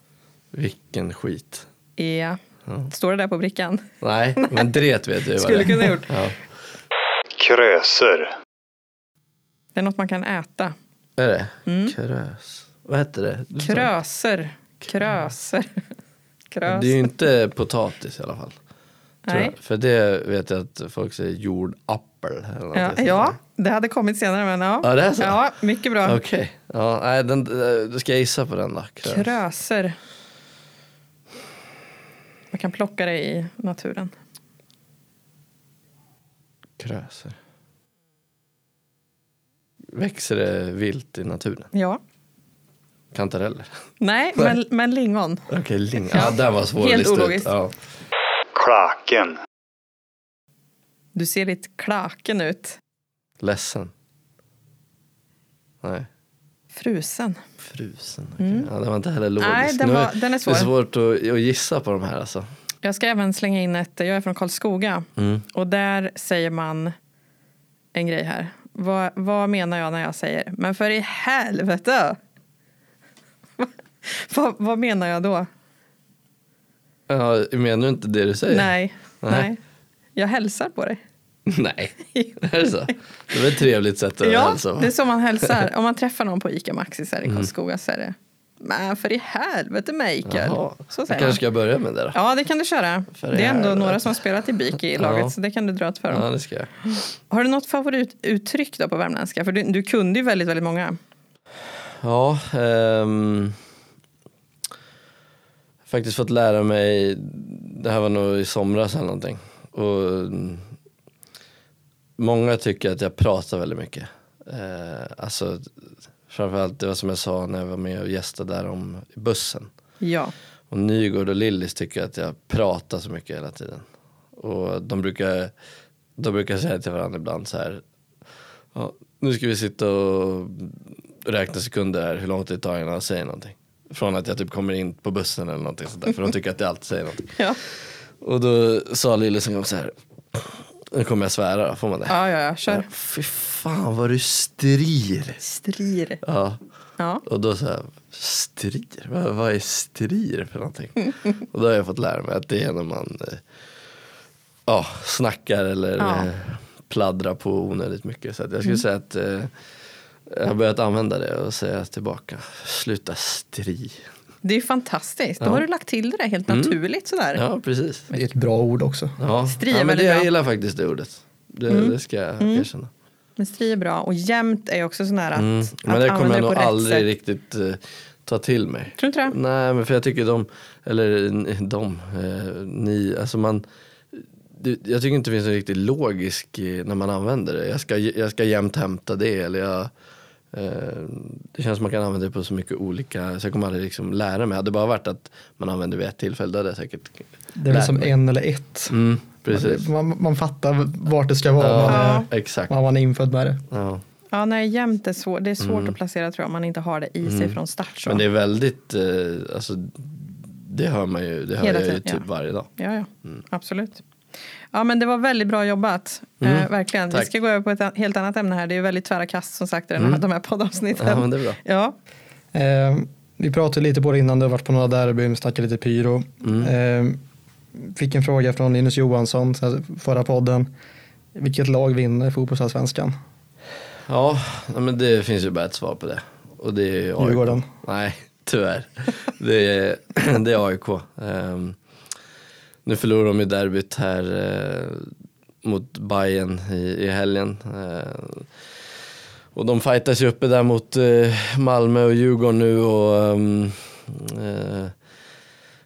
Vilken skit. Ja. Står det där på brickan? Nej, men dret vet ju vad Skulle det är. kunna gjort. Ja. Kröser. Det är något man kan äta. Är det? Mm. Krös. Vad heter det? Du sa- Kröser. Kröser. Krös. Det är ju inte potatis i alla fall. tror Nej. jag. För det vet jag att folk säger jordappel. Eller något Ja, sånt ja, det hade kommit senare men ja. Ja, det är så? Ja, mycket bra. Okej. Ja, nej, den, eh, då ska jag gissa på den då. Krös. Kröser. Man kan plocka det i naturen. Kröser. Växer det vilt i naturen? Ja. Kantareller? Nej, men, men lingon. Okej, ling. Ja. Ja, den var svår Helt att lista ut. ologiskt. Ja. Klaken. Du ser lite klaken ut. Ledsen. Nej. Frusen. Frusen. okej. Ja, den var inte heller logisk. Mm. Nej, den, var, den är Det är svår. svårt att, att gissa på de här alltså. Jag ska även slänga in ett, jag är från Karlskoga. Mm. Och där säger man en grej här. Vad, vad menar jag när jag säger, men för i helvete! vad, vad menar jag då? Ja, menar du inte det du säger? Nej, Nej. nej. Jag hälsar på dig. Nej. Är det så? Det var ett trevligt sätt att Ja, hälsa. va? det är så man hälsar. Om man träffar någon på ICA Maxi så här i Mm. Karlskoga så är det Men för i helvete Mikael. Jaha. Så Jag säger kanske man. ska börja med det då. Ja, det kan du köra. För det är ändå några som spelat i BIK i laget Ja. så det kan du dra åt för dem. Ja, det ska jag. Har du något favorituttryck då på värmländska? För du, du kunde ju väldigt, väldigt många. Ja, ehm, faktiskt fått lära mig, det här var nog i somras eller någonting. Och, många tycker att jag pratar väldigt mycket. Eh, alltså, framförallt det var som jag sa när jag var med och gästade där om bussen. Ja. Och Nygård och Lillis tycker att jag pratar så mycket hela tiden. Och de brukar, de brukar säga till varandra ibland så här. Ja, nu ska vi sitta och räkna sekunder här hur långt det tar innan jag säger någonting. Från att jag typ kommer in på bussen eller någonting sådär. För de tycker att jag alltid säger någonting. Ja. Och då sa Lillis en gång så här. Nu kommer jag svära då, får man det? ja, ja, ja, kör. Fy fan vad du strir. Strir. Ja. Ja. Och då så här, strir? Vad, vad är strir för någonting? och då har jag fått lära mig att det är när man eh, ja, snackar eller Ja. eh, pladdrar på onödigt mycket. Så jag skulle säga att eh, jag har börjat använda det och säga tillbaka, sluta stri. Det är fantastiskt. Då Ja. har du lagt till det där helt naturligt sådär. Ja, precis. Det är ett bra ord också. Ja, Stri är ja men det, jag bra. gillar faktiskt det ordet. Det, det ska jag erkänna. Men stri är bra. Och jämt är också sån här att, Mm. att Men det kommer jag nog aldrig sätt. riktigt eh, ta till mig. Tror du inte det? Nej men för jag tycker de, eller ni- de, eh, ni, alltså man det, jag tycker inte det finns en riktigt logisk eh, när man använder det. Jag ska, jag ska jämt hämta det eller jag eh, Det känns som man kan använda det på så mycket olika, så jag kommer aldrig liksom lära mig. Hade det bara varit att man använder det vid ett tillfälle, då hade jag säkert Det är väl som mig. en eller ett. Mm, precis. Man, man fattar vart det ska vara. Man, Ja, är, exakt. man är infödd med det. Ja. Ja, nej, jämt är svårt. Det är svårt att placera tror jag om man inte har det i sig från start. Så. Mm. Men det är väldigt, eh, alltså det hör man ju, det hör Hela jag ju typ ja. varje dag. Ja, ja. Absolut. Ja, men det var väldigt bra jobbat. Eh, verkligen. Vi Mm. Tack. ska gå över på ett helt annat ämne här. Det är ju väldigt tvära kast som sagt i den här, de här poddavsnitten. Mm. Ja men det är bra. Ja, Eh, vi pratade lite på det innan, du har varit på några derbyn, snackade lite pyro. Mm. Eh, fick en fråga från Linus Johansson, förra podden. Vilket lag vinner fotbollsallsvenskan? Ja, men det finns ju bara ett svar på det. Och det är AIK. Djurgården. Nej, tyvärr. Det är, det är AIK. Ehm, nu förlorar de ju derbyt här eh, mot Bayern i, i helgen. Eh, och de fightas ju uppe där mot eh, Malmö och Djurgården nu och ehm, eh,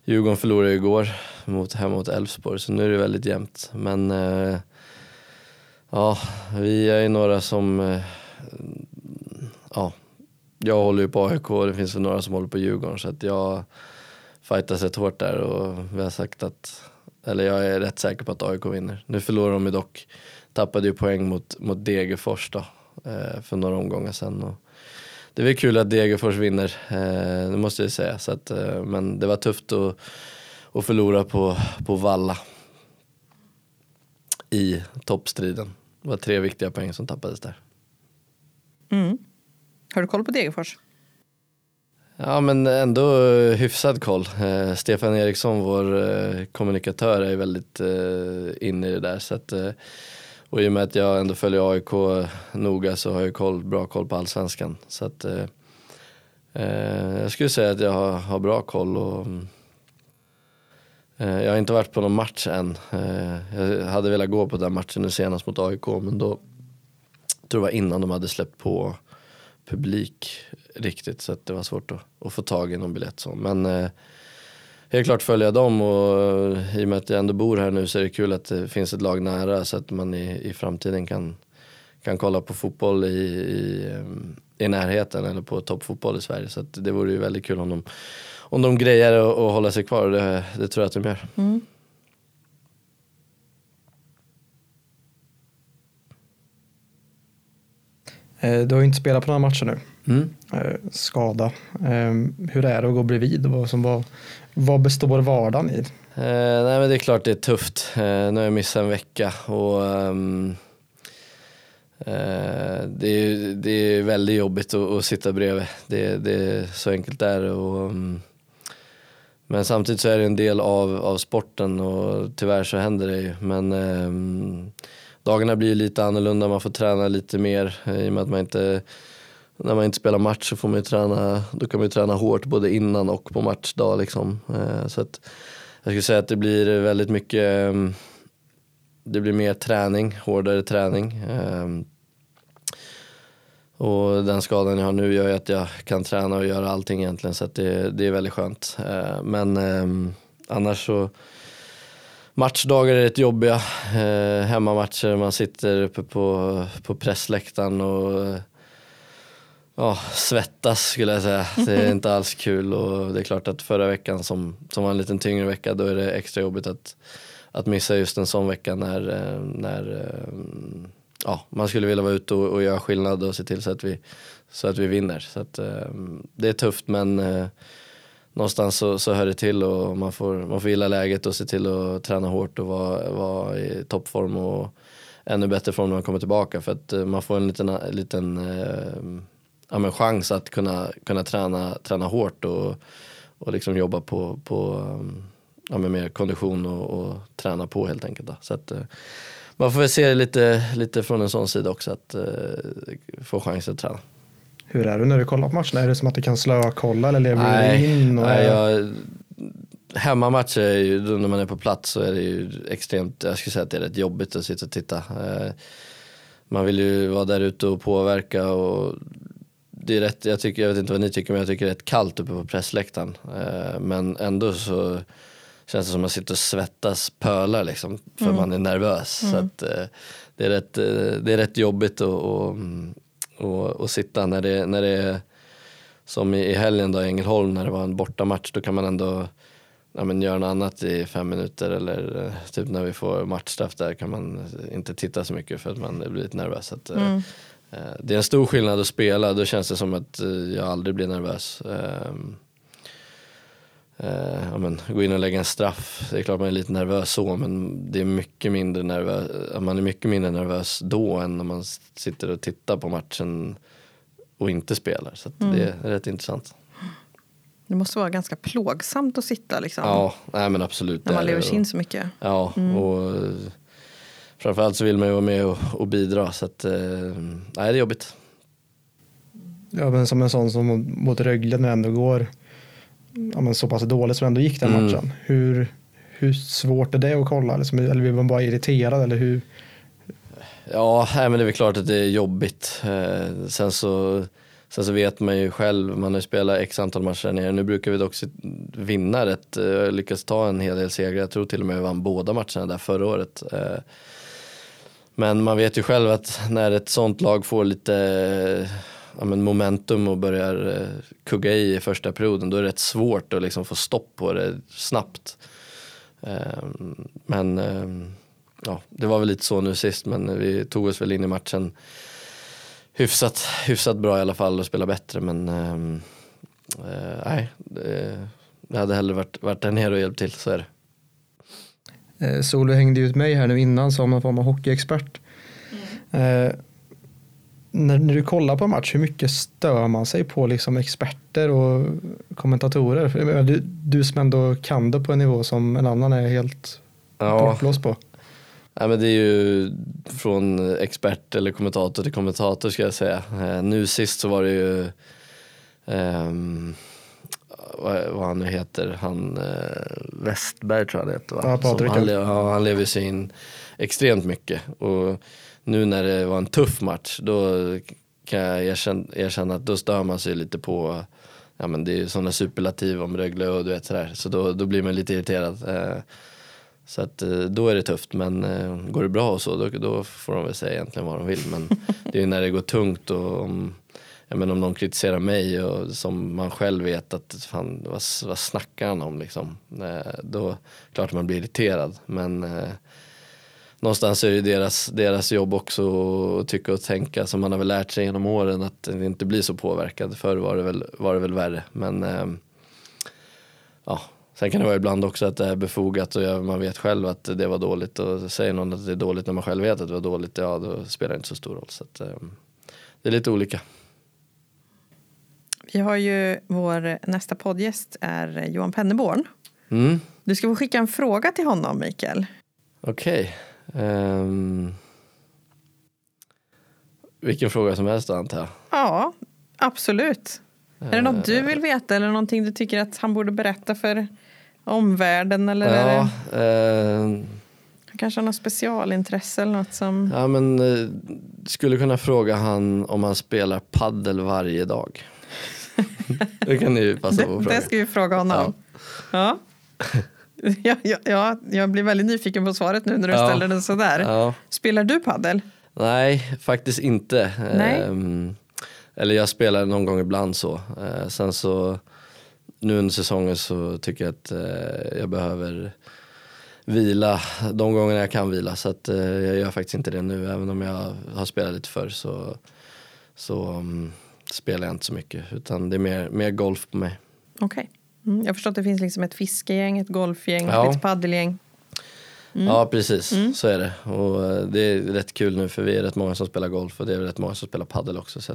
Djurgården förlorade ju igår mot, hemma mot Elfsborg så nu är det väldigt jämnt. Men eh, ja, vi är ju några som eh, ja, jag håller ju på AIK och det finns väl några som håller på Djurgården så att jag fightas rätt hårt där och vi har sagt att, eller jag är rätt säker på att AIK vinner. Nu förlorar de ju dock, tappade ju poäng mot, mot Degerfors då eh, för några omgångar sedan. Och det är väl kul att Degerfors vinner, eh, det måste jag säga. Så att, eh, men det var tufft att, att förlora på, på Valla i toppstriden. Det var tre viktiga poäng som tappades där. mm. Har du koll på Degerfors? Ja men ändå eh, hyfsad koll. Eh, Stefan Eriksson, vår eh, kommunikatör, är väldigt eh, inne i det där. Så att, eh, och i och med att jag ändå följer AIK eh, noga så har jag koll, bra koll på allsvenskan. Så att, eh, eh, jag skulle säga att jag har, har bra koll. Och, mm, eh, jag har inte varit på någon match än. Eh, jag hade velat gå på den matchen nu senast mot AIK men då jag tror det var innan de hade släppt på publik riktigt så att det var svårt att, att få tag i någon biljett. Så. Men eh, helt klart följer jag dem och eh, i och med att jag ändå bor här nu så är det kul att det finns ett lag nära så att man i, i framtiden kan, kan kolla på fotboll i, i, eh, i närheten eller på toppfotboll i Sverige. Så att det vore ju väldigt kul om de, om de grejer att att hålla sig kvar och det, det tror jag att de gör. Eh, du har ju inte spelat på några matcher nu. Mm. Eh, skada. Eh, hur är det att gå bredvid? Vad, som var, vad består vardagen i? Eh, nej men det är klart det är tufft. Eh, nu har jag missat en vecka och ehm, eh, det, är, det är väldigt jobbigt att, att sitta bredvid. Det, det är så enkelt där. Och, mm, men samtidigt så är det en del av, av sporten och tyvärr så händer det ju. Men ehm, dagarna blir lite annorlunda, man får träna lite mer i och med att man inte när man inte spelar match så får man ju träna, då kan man ju träna hårt både innan och på matchdag liksom. Eh, så att jag skulle säga att det blir väldigt mycket, mm, det blir mer träning, hårdare träning. Eh, och den skadan jag har nu gör ju att jag kan träna och göra allting egentligen så att det, det är väldigt skönt. Eh, men ehm, annars så Matchdagar är rätt jobbiga. Eh, hemmamatcher, man sitter uppe på, på pressläktaren och ja, svettas skulle jag säga. Det är inte alls kul och det är klart att förra veckan som, som var en liten tyngre vecka då är det extra jobbigt att, att missa just en sån vecka när, eh, när eh, ja, man skulle vilja vara ute och, och göra skillnad och se till så att vi, så att vi vinner. Så att, eh, det är tufft men någonstans så, så hör det till och man får, man får gilla läget och se till att träna hårt och vara, vara i toppform och ännu bättre form när man kommer tillbaka för att man får en liten, liten eh, ja, men chans att kunna, kunna träna, träna hårt och, och liksom jobba på, på um, ja, men mer kondition och, och träna på helt enkelt. Då. Så att, eh, man får väl se det lite, lite från en sån sida också, att uh, få chansen att träna. Hur är du när du kollar på matcherna? Är det som att du kan slökolla eller lever nej, du in? Och... Nej, jag, hemmamatcher är ju, när man är på plats så är det ju extremt, jag skulle säga att det är rätt jobbigt att sitta och titta. Uh, man vill ju vara där ute och påverka och det är rätt, jag, tycker, jag vet inte vad ni tycker men jag tycker det är rätt kallt uppe på pressläktaren. Uh, men ändå så känns det som att man sitter och svettas pölar liksom för mm. man är nervös. Mm. Så att, uh, det, är rätt, uh, det är rätt jobbigt att och, och, och sitta när det, när det är som i helgen då i Ängelholm när det var en bortamatch då kan man ändå ja, men göra något annat i fem minuter eller typ när vi får matchstraff där kan man inte titta så mycket för att man blir lite nervös. Att, mm. Eh, det är en stor skillnad att spela, då känns det som att eh, jag aldrig blir nervös. Ja, men, gå in och lägga en straff, det är klart man är lite nervös så men det är mycket mindre nervös, man är mycket mindre nervös då än när man sitter och tittar på matchen och inte spelar. Så mm. det är rätt intressant. Det måste vara ganska plågsamt att sitta liksom. Ja, nej, men absolut. När man lever sig in så mycket. Ja, mm. och framförallt så vill man ju vara med och, och bidra så att, eh, nej det är jobbigt. Ja men som en sån som mot Rögle när det ändå går ja, men så pass dåligt som ändå gick den mm. matchen. Hur, hur svårt är det att kolla? Liksom, eller blir man bara irriterad? Eller hur? Ja, nej, men det är väl klart att det är jobbigt. Eh, sen, så, sen så vet man ju själv, man har ju spelat x antal matcher nere. Nu brukar vi dock vinna rätt, eh, lyckas ta en hel del segrar. Jag tror till och med vi vann båda matcherna där förra året. Eh, men man vet ju själv att när ett sånt lag får lite eh, ja, men momentum och börjar eh, kugga i i första perioden då är det rätt svårt att liksom få stopp på det snabbt. Ehm, men ehm, ja, det var väl lite så nu sist men vi tog oss väl in i matchen hyfsat, hyfsat bra i alla fall och spelade bättre men ehm, eh, nej, det hade hellre varit, varit där nere och hjälpt till, så är det. Eh, Solveig hängde ut mig här nu innan som någon form av hockeyexpert. Mm. Eh, när, när, du kollar på match, hur mycket stör man sig på liksom experter och kommentatorer? Du, du som ändå kan det på en nivå som en annan är helt ja. bortblåst på. Ja, men det är ju från expert eller kommentator till kommentator ska jag säga. Eh, nu sist så var det ju um, vad, vad han nu heter, han eh, Westberg tror jag han heter va? Ja, Patrik. Han, ja, han lever sig in extremt mycket och nu när det var en tuff match då kan jag erkänna, erkänna att då stör man sig lite på ja men det är ju sådana superlativ om Rögle och du vet sådär så då, då blir man lite irriterad. Eh, så att eh, då är det tufft men går det bra och så då, då får de väl säga egentligen vad de vill men det är ju när det går tungt och om jag menar, om någon kritiserar mig och som man själv vet att fan, vad, vad snackar han om liksom. Eh, då klart man blir irriterad. Men eh, någonstans är det deras, deras jobb också att tycka och tänka som man har väl lärt sig genom åren att inte bli så påverkad. Förr var det väl, var det väl värre. Men eh, ja, Sen kan det vara ibland också att det är befogat och man vet själv att det var dåligt och säger någon att det är dåligt när man själv vet att det var dåligt, ja då spelar det inte så stor roll. Så att, eh, det är lite olika. Vi har ju vår nästa poddgäst är Johan Penneborn. Mm. Du ska få skicka en fråga till honom, Mikael. Okej. Okay. Um, ehm, vilken fråga som helst antar jag. Ja, absolut. Är det något du vill veta eller någonting du tycker att han borde berätta för omvärlden? Eller ja, uh, han kanske har något specialintresse eller något som... Ja men eh, skulle kunna fråga han om han spelar paddel varje dag. Det kan ni ju passa på att fråga. det ska vi fråga honom. Ja. Ja. Ja, ja, jag blir väldigt nyfiken på svaret nu när du Ja. ställer den sådär. Ja. Spelar du paddel? Nej, faktiskt inte. Nej. Ehm, eller jag spelar någon gång ibland så. Eh, sen så nu under säsongen så tycker jag att eh, jag behöver vila de gångerna jag kan vila. Så att, eh, jag gör faktiskt inte det nu. Även om jag har spelat lite förr så, så mm, spelar jag inte så mycket. Utan det är mer, mer golf på mig. Okej. Mm, jag förstår att det finns liksom ett fiskegäng, ett golfgäng, Ja. ett paddelgäng. Ja precis, så är det. Och eh, det är rätt kul nu för vi är rätt många som spelar golf och det är rätt många som spelar paddel också. Så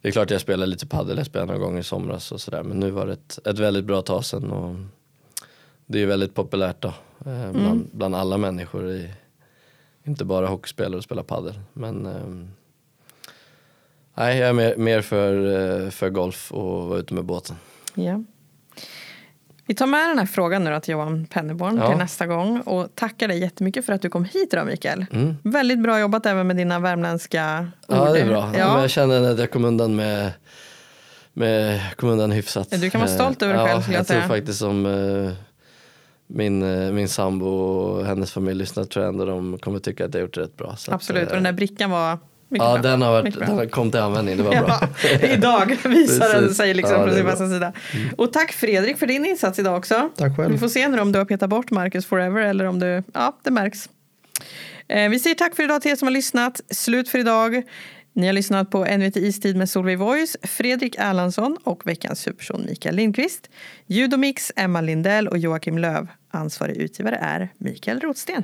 det är klart jag spelar lite paddel, jag spelade några gånger i somras och sådär. Men nu var det ett, ett väldigt bra tag sedan och det är väldigt populärt då. Eh, bland, bland alla människor. I, inte bara hockeyspelare och spela paddel. Men ehm, nej, jag är mer, mer för, eh, för golf och vara ute med båten. Ja. Vi tar med den här frågan nu då till Johan Penneborn Ja. till nästa gång och tackar dig jättemycket för att du kom hit idag Mikael. Mm. Väldigt bra jobbat även med dina värmländska ord. Ja det är bra. Ja. Jag känner att jag kom undan med, med kom undan hyfsat. Du kan vara stolt över dig själv, Ja, jag jag tror faktiskt om eh, min, eh, min sambo och hennes familj lyssnar tror jag ändå de kommer tycka att jag gjort det rätt bra. Att, Absolut, eh, och den där brickan var mycket Ja bra. den har, varit, bra. den har kom till användning, det var bra. Ja, idag visar den sig liksom Ja, från bra. bästa sida. Och tack Fredrik för din insats idag också. Tack själv. Vi får se nu om du har petat bort Marcus Forever eller om du, ja det märks. Eh, vi säger tack för idag till er som har lyssnat. Slut för idag. Ni har lyssnat på NVT Istid med Solveig Voice, Fredrik Erlandsson och veckans huvudperson Mikael Lindqvist. Ljud och mix Emma Lindell och Joakim Löv. Ansvarig utgivare är Mikael Rotsten.